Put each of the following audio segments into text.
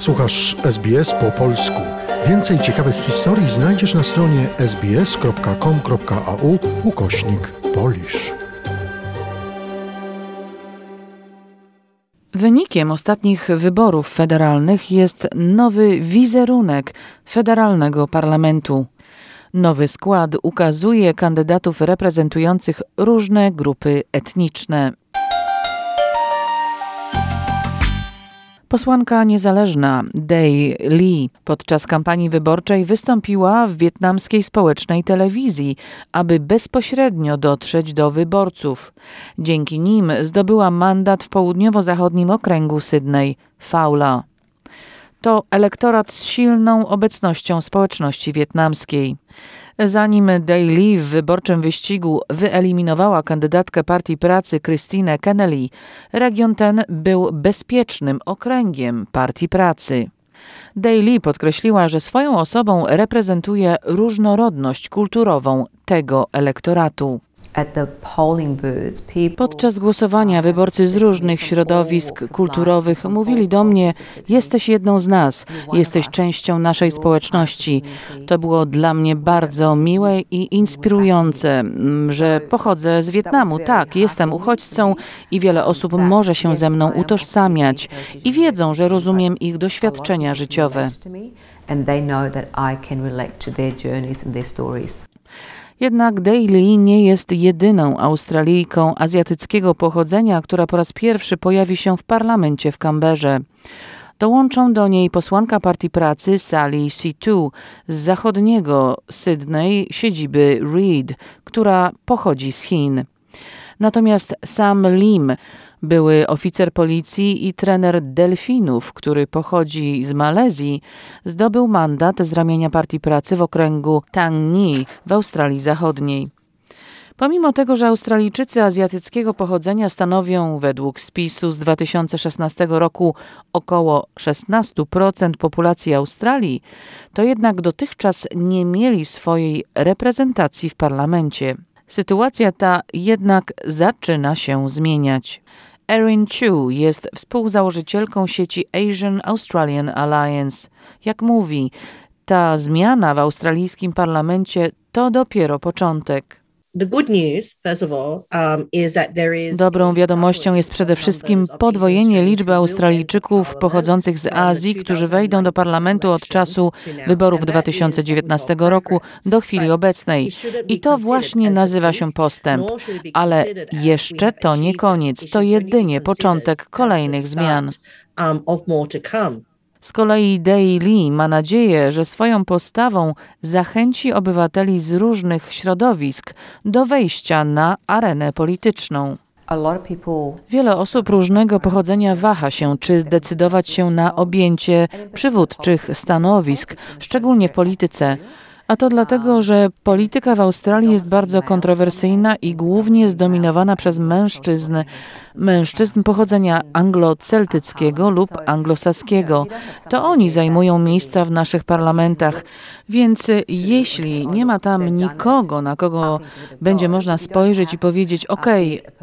Słuchasz SBS po polsku. Więcej ciekawych historii znajdziesz na stronie sbs.com.au ukośnik polisz. Wynikiem ostatnich wyborów federalnych jest nowy wizerunek federalnego parlamentu. Nowy skład ukazuje kandydatów reprezentujących różne grupy etniczne. Posłanka niezależna Day Lee podczas kampanii wyborczej wystąpiła w wietnamskiej społecznej telewizji, aby bezpośrednio dotrzeć do wyborców. Dzięki nim zdobyła mandat w południowo-zachodnim okręgu Sydney, Faula. To elektorat z silną obecnością społeczności wietnamskiej. Zanim Daly w wyborczym wyścigu wyeliminowała kandydatkę Partii Pracy Christine Kennelly, region ten był bezpiecznym okręgiem Partii Pracy. Daly podkreśliła, że swoją osobą reprezentuje różnorodność kulturową tego elektoratu. Podczas głosowania wyborcy z różnych środowisk kulturowych mówili do mnie: Jesteś jedną z nas, jesteś częścią naszej społeczności. To było dla mnie bardzo miłe i inspirujące, mm, że pochodzę z Wietnamu. Tak, jestem uchodźcą i wiele osób może się ze mną utożsamiać i wiedzą, że rozumiem ich doświadczenia życiowe. Jednak Daly nie jest jedyną Australijką azjatyckiego pochodzenia, która po raz pierwszy pojawi się w parlamencie w Kamberze. Dołączą do niej posłanka Partii Pracy Sally Situ z zachodniego Sydney, siedziby Reed, która pochodzi z Chin. Natomiast Sam Lim, były oficer policji i trener delfinów, który pochodzi z Malezji, zdobył mandat z ramienia Partii Pracy w okręgu Tang Nhi w Australii Zachodniej. Pomimo tego, że Australijczycy azjatyckiego pochodzenia stanowią według spisu z 2016 roku około 16% populacji Australii, to jednak dotychczas nie mieli swojej reprezentacji w parlamencie. Sytuacja ta jednak zaczyna się zmieniać. Erin Chu jest współzałożycielką sieci Asian Australian Alliance. Jak mówi, ta zmiana w australijskim parlamencie to dopiero początek. Um, Dobrą wiadomością jest przede wszystkim podwojenie liczby Australijczyków pochodzących z Azji, którzy wejdą do parlamentu od czasu wyborów 2019 roku do chwili obecnej. I to właśnie nazywa się postęp. Ale jeszcze to nie koniec, to jedynie początek kolejnych zmian. Z kolei Daily ma nadzieję, że swoją postawą zachęci obywateli z różnych środowisk do wejścia na arenę polityczną. Wiele osób różnego pochodzenia waha się, czy zdecydować się na objęcie przywódczych stanowisk, szczególnie w polityce. A to dlatego, że polityka w Australii jest bardzo kontrowersyjna i głównie zdominowana przez mężczyzn, mężczyzn pochodzenia anglo-celtyckiego lub anglosaskiego. To oni zajmują miejsca w naszych parlamentach. Więc jeśli nie ma tam nikogo, na kogo będzie można spojrzeć i powiedzieć: OK,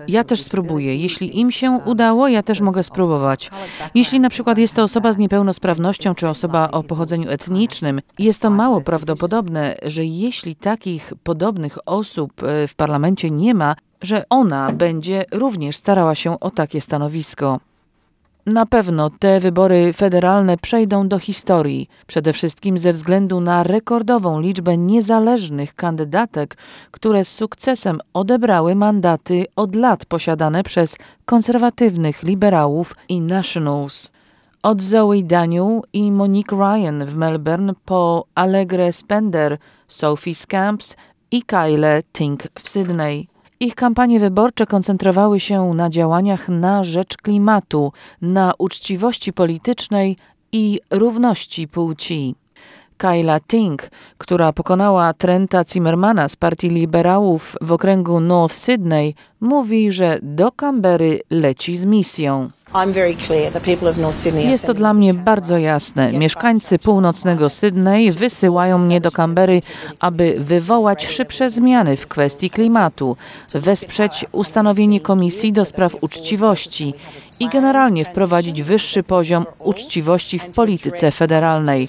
ja też spróbuję. Jeśli im się udało, ja też mogę spróbować. Jeśli na przykład jest to osoba z niepełnosprawnością czy osoba o pochodzeniu etnicznym, jest to mało prawdopodobne, że jeśli takich podobnych osób e, w parlamencie nie ma, że ona będzie również starała się o takie stanowisko. Na pewno te wybory federalne przejdą do historii, przede wszystkim ze względu na rekordową liczbę niezależnych kandydatek, które z sukcesem odebrały mandaty od lat posiadane przez konserwatywnych liberałów i nationals. Od Zoe Daniel i Monique Ryan w Melbourne po Allegre Spender, Sophie Scamps i Kyle Tink w Sydney. Ich kampanie wyborcze koncentrowały się na działaniach na rzecz klimatu, na uczciwości politycznej i równości płci. Kyla Tink, która pokonała Trenta Zimmermana z partii liberałów w okręgu North Sydney, mówi, że do Canberry leci z misją. Jest to dla mnie bardzo jasne. Mieszkańcy północnego Sydney wysyłają mnie do Canberry, aby wywołać szybsze zmiany w kwestii klimatu, wesprzeć ustanowienie komisji do spraw uczciwości i generalnie wprowadzić wyższy poziom uczciwości w polityce federalnej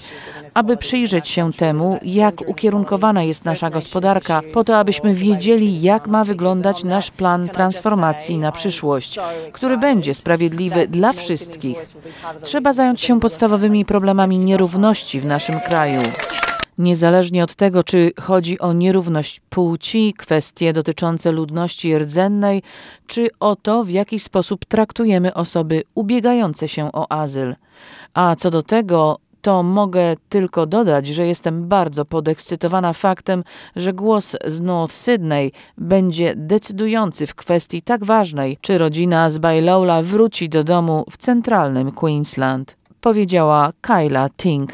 aby przyjrzeć się temu, jak ukierunkowana jest nasza gospodarka, po to, abyśmy wiedzieli, jak ma wyglądać nasz plan transformacji na przyszłość, który będzie sprawiedliwy dla wszystkich. Trzeba zająć się podstawowymi problemami nierówności w naszym kraju. Niezależnie od tego, czy chodzi o nierówność płci, kwestie dotyczące ludności rdzennej, czy o to, w jaki sposób traktujemy osoby ubiegające się o azyl. A co do tego, to mogę tylko dodać, że jestem bardzo podekscytowana faktem, że głos z North Sydney będzie decydujący w kwestii tak ważnej, czy rodzina z Bailola wróci do domu w centralnym Queensland, powiedziała Kyla Tink.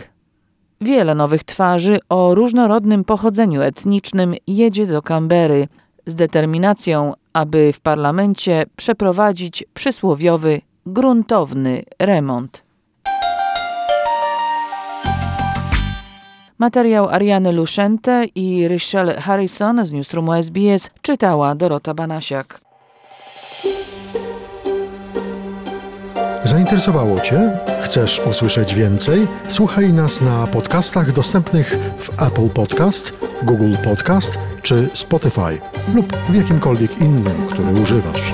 Wiele nowych twarzy o różnorodnym pochodzeniu etnicznym jedzie do Canberry z determinacją, aby w parlamencie przeprowadzić przysłowiowy, gruntowny remont. Materiał Ariany Luszente i Richelle Harrison z Newsroomu SBS czytała Dorota Banasiak. Zainteresowało Cię? Chcesz usłyszeć więcej? Słuchaj nas na podcastach dostępnych w Apple Podcast, Google Podcast czy Spotify lub w jakimkolwiek innym, który używasz.